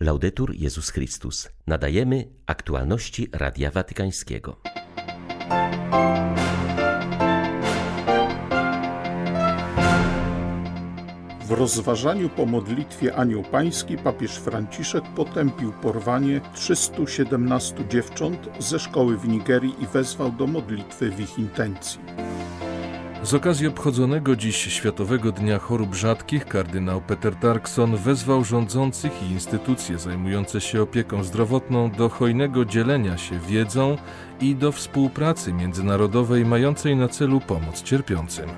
Laudetur Jezus Chrystus. Nadajemy aktualności Radia Watykańskiego. W rozważaniu po modlitwie Anioł Pański papież Franciszek potępił porwanie 317 dziewcząt ze szkoły w Nigerii i wezwał do modlitwy w ich intencji. Z okazji obchodzonego dziś Światowego Dnia Chorób Rzadkich kardynał Peter Tarkson wezwał rządzących i instytucje zajmujące się opieką zdrowotną do hojnego dzielenia się wiedzą i do współpracy międzynarodowej mającej na celu pomoc cierpiącym.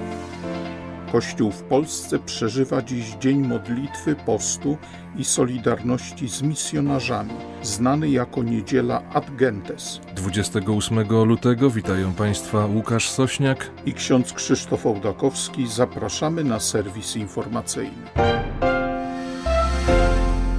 Kościół w Polsce przeżywa dziś dzień modlitwy, postu i solidarności z misjonarzami, znany jako niedziela Ad Gentes. 28 lutego witają Państwa Łukasz Sośniak i ksiądz Krzysztof Ołdakowski. Zapraszamy na serwis informacyjny.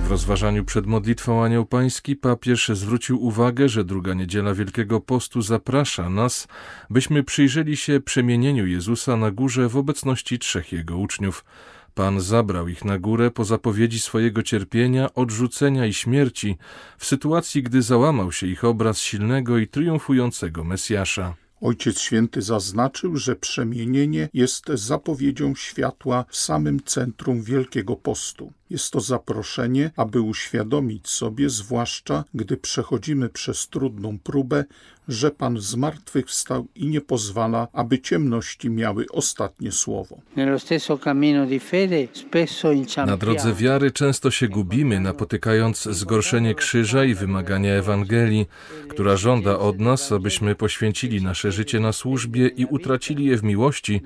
W rozważaniu przed modlitwą Anioł Pański papież zwrócił uwagę, że druga niedziela Wielkiego Postu zaprasza nas, byśmy przyjrzeli się przemienieniu Jezusa na górze w obecności trzech jego uczniów. Pan zabrał ich na górę po zapowiedzi swojego cierpienia, odrzucenia i śmierci, w sytuacji, gdy załamał się ich obraz silnego i triumfującego Mesjasza. Ojciec Święty zaznaczył, że przemienienie jest zapowiedzią światła w samym centrum Wielkiego Postu. Jest to zaproszenie, aby uświadomić sobie, zwłaszcza gdy przechodzimy przez trudną próbę, że Pan zmartwychwstał i nie pozwala, aby ciemności miały ostatnie słowo. Na drodze wiary często się gubimy, napotykając zgorszenie krzyża i wymagania Ewangelii, która żąda od nas, abyśmy poświęcili nasze życie na służbie i utracili je w miłości,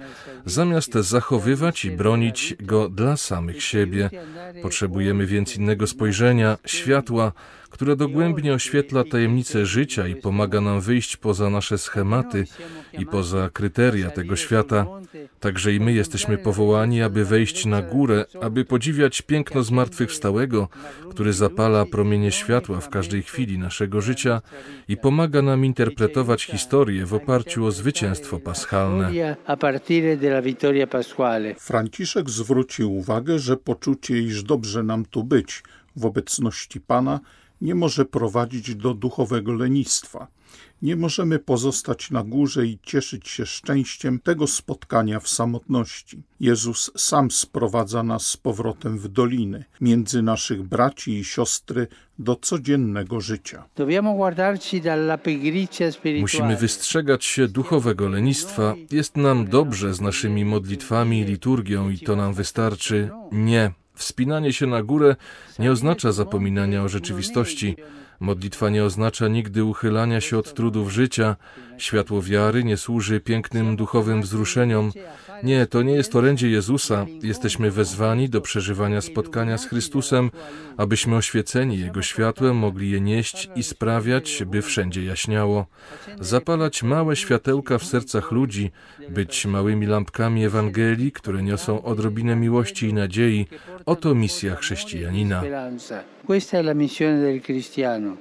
zamiast zachowywać i bronić go dla samych siebie. Potrzebujemy więc innego spojrzenia, światła, które dogłębnie oświetla tajemnice życia i pomaga nam wyjść poza nasze schematy i poza kryteria tego świata. Także i my jesteśmy powołani, aby wejść na górę, aby podziwiać piękno zmartwychwstałego, który zapala promienie światła w każdej chwili naszego życia i pomaga nam interpretować historię w oparciu o zwycięstwo paschalne. Franciszek zwrócił uwagę, że poczucie, iż dobrze nam tu być w obecności Pana, nie może prowadzić do duchowego lenistwa. Nie możemy pozostać na górze i cieszyć się szczęściem tego spotkania w samotności. Jezus sam sprowadza nas z powrotem w doliny, między naszych braci i siostry do codziennego życia. Musimy wystrzegać się duchowego lenistwa. Jest nam dobrze z naszymi modlitwami i liturgią i to nam wystarczy. Nie. Wspinanie się na górę nie oznacza zapominania o rzeczywistości. Modlitwa nie oznacza nigdy uchylania się od trudów życia. Światło wiary nie służy pięknym duchowym wzruszeniom. Nie, to nie jest orędzie Jezusa. Jesteśmy wezwani do przeżywania spotkania z Chrystusem, abyśmy oświeceni Jego światłem mogli je nieść i sprawiać, by wszędzie jaśniało. Zapalać małe światełka w sercach ludzi, być małymi lampkami Ewangelii, które niosą odrobinę miłości i nadziei. Oto misja chrześcijanina. Questa è la missione del cristiano.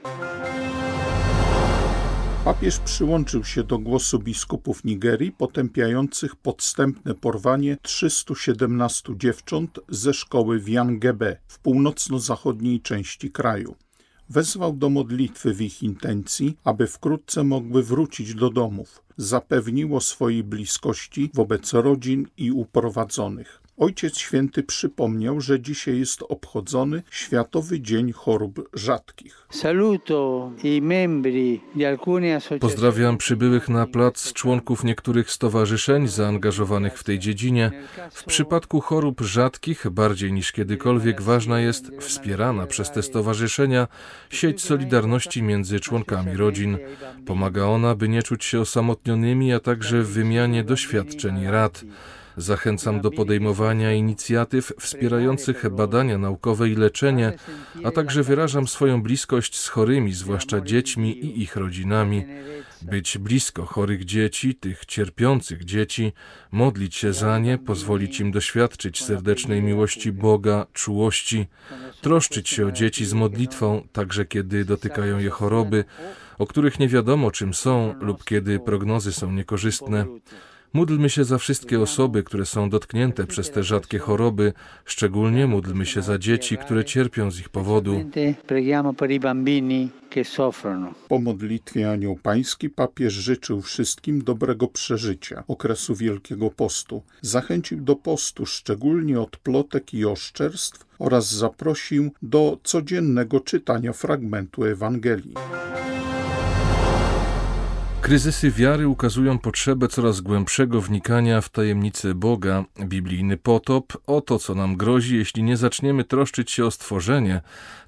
Papież przyłączył się do głosu biskupów Nigerii potępiających podstępne porwanie 317 dziewcząt ze szkoły w Yangebe w północno-zachodniej części kraju. Wezwał do modlitwy w ich intencji, aby wkrótce mogły wrócić do domów. Zapewnił o swojej bliskości wobec rodzin i uprowadzonych. Ojciec Święty przypomniał, że dzisiaj jest obchodzony Światowy Dzień Chorób Rzadkich. Pozdrawiam przybyłych na plac członków niektórych stowarzyszeń zaangażowanych w tej dziedzinie. W przypadku chorób rzadkich bardziej niż kiedykolwiek ważna jest wspierana przez te stowarzyszenia sieć solidarności między członkami rodzin. Pomaga ona, by nie czuć się osamotnionymi, a także w wymianie doświadczeń i rad. Zachęcam do podejmowania inicjatyw wspierających badania naukowe i leczenie, a także wyrażam swoją bliskość z chorymi, zwłaszcza dziećmi i ich rodzinami. Być blisko chorych dzieci, tych cierpiących dzieci, modlić się za nie, pozwolić im doświadczyć serdecznej miłości Boga, czułości, troszczyć się o dzieci z modlitwą, także kiedy dotykają je choroby, o których nie wiadomo czym są lub kiedy prognozy są niekorzystne. Módlmy się za wszystkie osoby, które są dotknięte przez te rzadkie choroby, szczególnie módlmy się za dzieci, które cierpią z ich powodu. Po modlitwie Anioł Pański papież życzył wszystkim dobrego przeżycia okresu Wielkiego Postu. Zachęcił do postu, szczególnie od plotek i oszczerstw oraz zaprosił do codziennego czytania fragmentu Ewangelii. Kryzysy wiary ukazują potrzebę coraz głębszego wnikania w tajemnice Boga. Biblijny potop oto, co nam grozi, jeśli nie zaczniemy troszczyć się o stworzenie,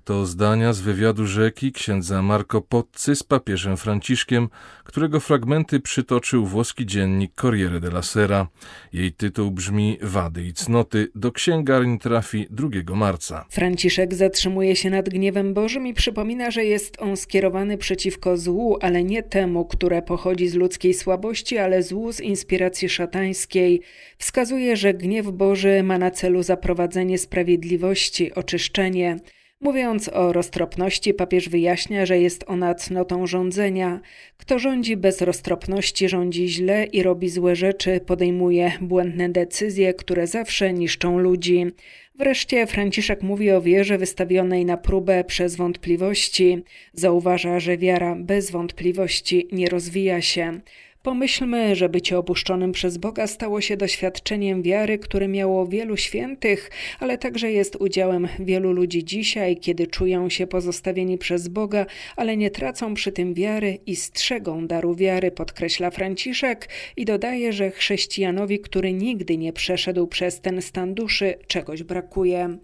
to zdania z wywiadu rzeki księdza Marco Pozzi z papieżem Franciszkiem, którego fragmenty przytoczył włoski dziennik Corriere della Sera. Jej tytuł brzmi Wady i cnoty. Do księgarni trafi 2 marca. Franciszek zatrzymuje się nad gniewem Bożym i przypomina, że jest on skierowany przeciwko złu, ale nie temu, które pochodzi z ludzkiej słabości, ale z inspiracji szatańskiej. Wskazuje, że gniew Boży ma na celu zaprowadzenie sprawiedliwości, oczyszczenie. Mówiąc o roztropności, papież wyjaśnia, że jest ona cnotą rządzenia. Kto rządzi bez roztropności, rządzi źle i robi złe rzeczy, podejmuje błędne decyzje, które zawsze niszczą ludzi. Wreszcie Franciszek mówi o wierze wystawionej na próbę przez wątpliwości. Zauważa, że wiara bez wątpliwości nie rozwija się. Pomyślmy, że bycie opuszczonym przez Boga stało się doświadczeniem wiary, które miało wielu świętych, ale także jest udziałem wielu ludzi dzisiaj, kiedy czują się pozostawieni przez Boga, ale nie tracą przy tym wiary i strzegą daru wiary, podkreśla Franciszek i dodaje, że chrześcijanowi, który nigdy nie przeszedł przez ten stan duszy, czegoś brakuje.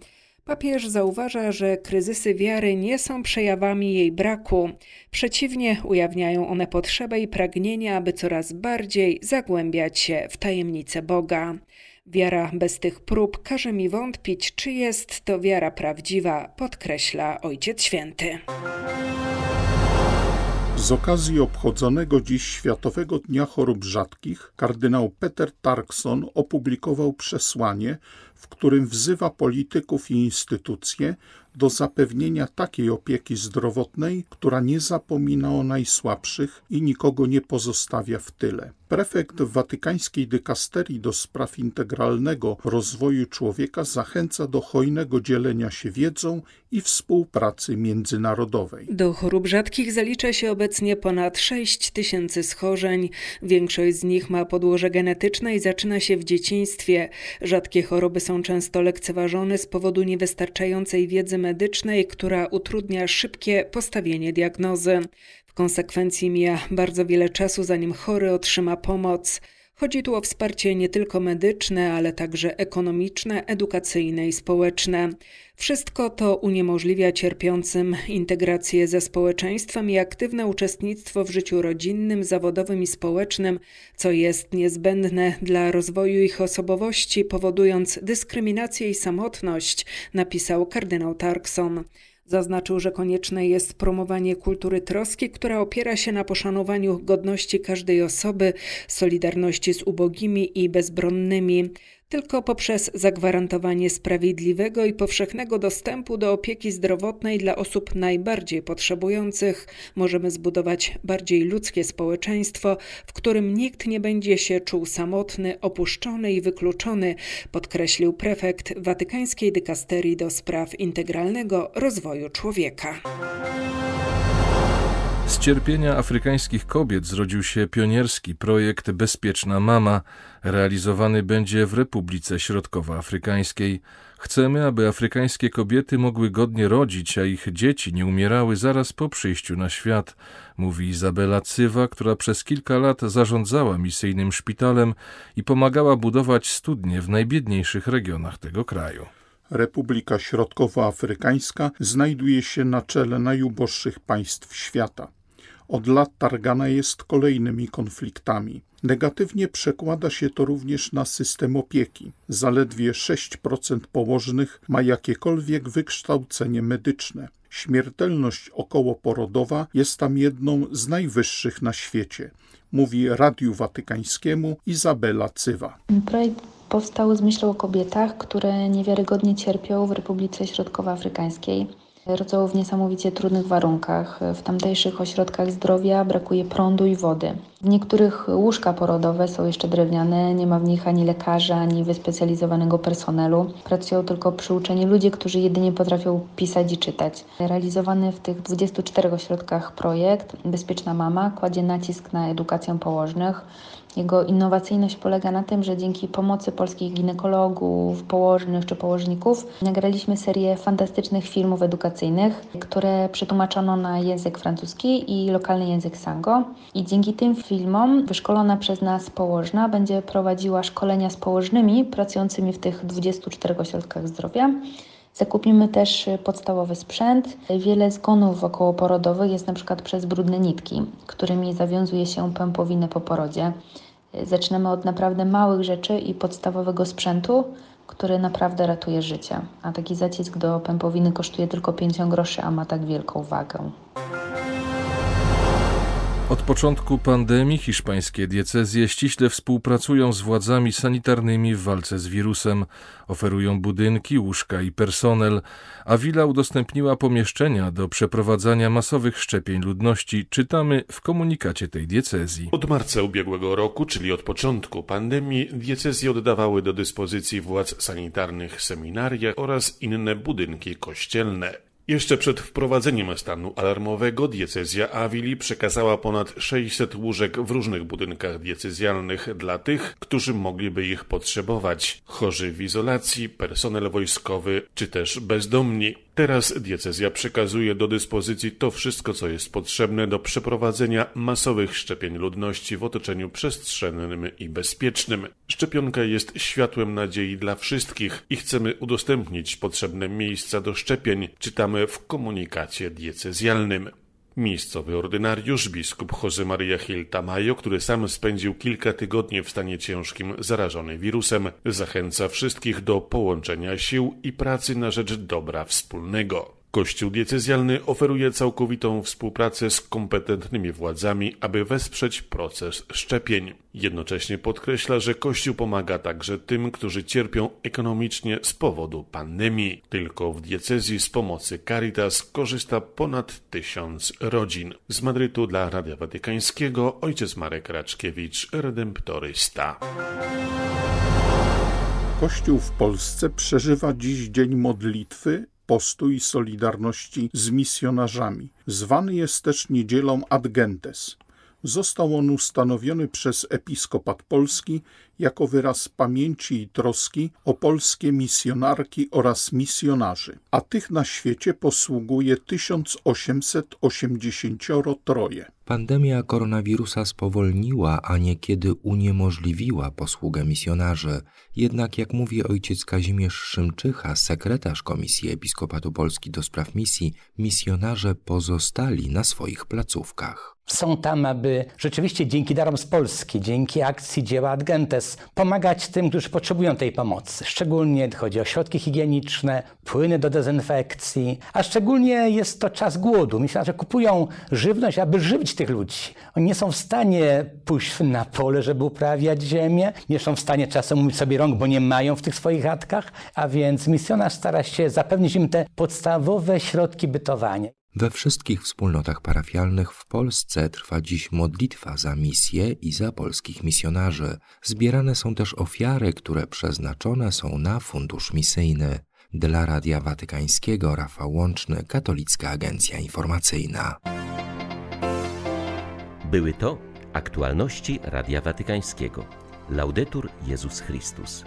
Papież zauważa, że kryzysy wiary nie są przejawami jej braku. Przeciwnie, ujawniają one potrzebę i pragnienie, aby coraz bardziej zagłębiać się w tajemnice Boga. Wiara bez tych prób każe mi wątpić, czy jest to wiara prawdziwa, podkreśla Ojciec Święty. Z okazji obchodzonego dziś Światowego Dnia Chorób Rzadkich kardynał Peter Tarkson opublikował przesłanie, w którym wzywa polityków i instytucje do zapewnienia takiej opieki zdrowotnej, która nie zapomina o najsłabszych i nikogo nie pozostawia w tyle. Prefekt watykańskiej dykasterii do spraw integralnego rozwoju człowieka zachęca do hojnego dzielenia się wiedzą i współpracy międzynarodowej. Do chorób rzadkich zalicza się obecnie ponad 6 tysięcy schorzeń. Większość z nich ma podłoże genetyczne i zaczyna się w dzieciństwie. Rzadkie choroby są często lekceważone z powodu niewystarczającej wiedzy medycznej, która utrudnia szybkie postawienie diagnozy. Konsekwencji mija bardzo wiele czasu, zanim chory otrzyma pomoc. Chodzi tu o wsparcie nie tylko medyczne, ale także ekonomiczne, edukacyjne i społeczne. Wszystko to uniemożliwia cierpiącym integrację ze społeczeństwem i aktywne uczestnictwo w życiu rodzinnym, zawodowym i społecznym, co jest niezbędne dla rozwoju ich osobowości, powodując dyskryminację i samotność, napisał kardynał Tarkson. Zaznaczył, że konieczne jest promowanie kultury troski, która opiera się na poszanowaniu godności każdej osoby, solidarności z ubogimi i bezbronnymi. Tylko poprzez zagwarantowanie sprawiedliwego i powszechnego dostępu do opieki zdrowotnej dla osób najbardziej potrzebujących możemy zbudować bardziej ludzkie społeczeństwo, w którym nikt nie będzie się czuł samotny, opuszczony i wykluczony, podkreślił prefekt Watykańskiej Dykasterii do spraw integralnego rozwoju człowieka. Z cierpienia afrykańskich kobiet zrodził się pionierski projekt Bezpieczna Mama. Realizowany będzie w Republice Środkowoafrykańskiej. Chcemy, aby afrykańskie kobiety mogły godnie rodzić, a ich dzieci nie umierały zaraz po przyjściu na świat, mówi Izabela Cywa, która przez kilka lat zarządzała misyjnym szpitalem i pomagała budować studnie w najbiedniejszych regionach tego kraju. Republika Środkowoafrykańska znajduje się na czele najuboższych państw świata od lat targana jest kolejnymi konfliktami. Negatywnie przekłada się to również na system opieki. Zaledwie 6% położnych ma jakiekolwiek wykształcenie medyczne. Śmiertelność okołoporodowa jest tam jedną z najwyższych na świecie, mówi Radiu Watykańskiemu Izabela Cywa. Projekt powstał z myślą o kobietach, które niewiarygodnie cierpią w Republice Środkowoafrykańskiej Rodzą w niesamowicie trudnych warunkach. W tamtejszych ośrodkach zdrowia brakuje prądu i wody. W niektórych łóżka porodowe są jeszcze drewniane, nie ma w nich ani lekarza, ani wyspecjalizowanego personelu. Pracują tylko przyuczeni ludzie, którzy jedynie potrafią pisać i czytać. Realizowany w tych 24 ośrodkach projekt Bezpieczna Mama kładzie nacisk na edukację położnych jego innowacyjność polega na tym, że dzięki pomocy polskich ginekologów, położnych czy położników nagraliśmy serię fantastycznych filmów edukacyjnych, które przetłumaczono na język francuski i lokalny język sango. I dzięki tym filmom wyszkolona przez nas położna będzie prowadziła szkolenia z położnymi pracującymi w tych 24 ośrodkach zdrowia. Zakupimy też podstawowy sprzęt. Wiele zgonów okołoporodowych jest na przykład przez brudne nitki, którymi zawiązuje się pępowinę po porodzie. Zaczynamy od naprawdę małych rzeczy i podstawowego sprzętu, który naprawdę ratuje życie. A taki zacisk do pępowiny kosztuje tylko 5 groszy, a ma tak wielką wagę. Od początku pandemii hiszpańskie diecezje ściśle współpracują z władzami sanitarnymi w walce z wirusem. Oferują budynki, łóżka i personel. Avila udostępniła pomieszczenia do przeprowadzania masowych szczepień ludności, czytamy w komunikacie tej diecezji. Od marca ubiegłego roku, czyli od początku pandemii, diecezje oddawały do dyspozycji władz sanitarnych seminaria oraz inne budynki kościelne. Jeszcze przed wprowadzeniem stanu alarmowego diecezja Awili przekazała ponad 600 łóżek w różnych budynkach diecezjalnych dla tych, którzy mogliby ich potrzebować. Chorzy w izolacji, personel wojskowy czy też bezdomni. Teraz diecezja przekazuje do dyspozycji to wszystko, co jest potrzebne do przeprowadzenia masowych szczepień ludności w otoczeniu przestrzennym i bezpiecznym. Szczepionka jest światłem nadziei dla wszystkich i chcemy udostępnić potrzebne miejsca do szczepień, czytamy w komunikacie diecezjalnym. Miejscowy ordynariusz, biskup Jose Maria Gil Tamayo, który sam spędził kilka tygodni w stanie ciężkim zarażony wirusem, zachęca wszystkich do połączenia sił i pracy na rzecz dobra wspólnego. Kościół diecezjalny oferuje całkowitą współpracę z kompetentnymi władzami, aby wesprzeć proces szczepień. Jednocześnie podkreśla, że Kościół pomaga także tym, którzy cierpią ekonomicznie z powodu pandemii. Tylko w diecezji z pomocy Caritas korzysta ponad tysiąc rodzin. Z Madrytu dla Radia Watykańskiego ojciec Marek Raczkiewicz, redemptorysta. Kościół w Polsce przeżywa dziś dzień modlitwy postu i solidarności z misjonarzami. Zwany jest też niedzielą Ad Gentes. Został on ustanowiony przez Episkopat Polski jako wyraz pamięci i troski o polskie misjonarki oraz misjonarzy, a tych na świecie posługuje 1883. Pandemia koronawirusa spowolniła, a niekiedy uniemożliwiła posługę misjonarzy. Jednak, jak mówi ojciec Kazimierz Szymczycha, sekretarz Komisji Episkopatu Polski do spraw misji, misjonarze pozostali na swoich placówkach. Są tam, aby rzeczywiście dzięki darom z Polski, dzięki akcji dzieła Adgentes pomagać tym, którzy potrzebują tej pomocy. Szczególnie chodzi o środki higieniczne, płyny do dezynfekcji, a szczególnie jest to czas głodu. Myślę, że kupują żywność, aby żywić tych ludzi. Oni nie są w stanie pójść na pole, żeby uprawiać ziemię, nie są w stanie czasem umyć sobie rąk, bo nie mają w tych swoich chatkach, a więc misjonarz stara się zapewnić im te podstawowe środki bytowania. We wszystkich wspólnotach parafialnych w Polsce trwa dziś modlitwa za misję i za polskich misjonarzy. Zbierane są też ofiary, które przeznaczone są na fundusz misyjny. Dla Radia Watykańskiego Rafał Łączny, Katolicka Agencja Informacyjna. Były to aktualności Radia Watykańskiego. Laudetur Jezus Chrystus.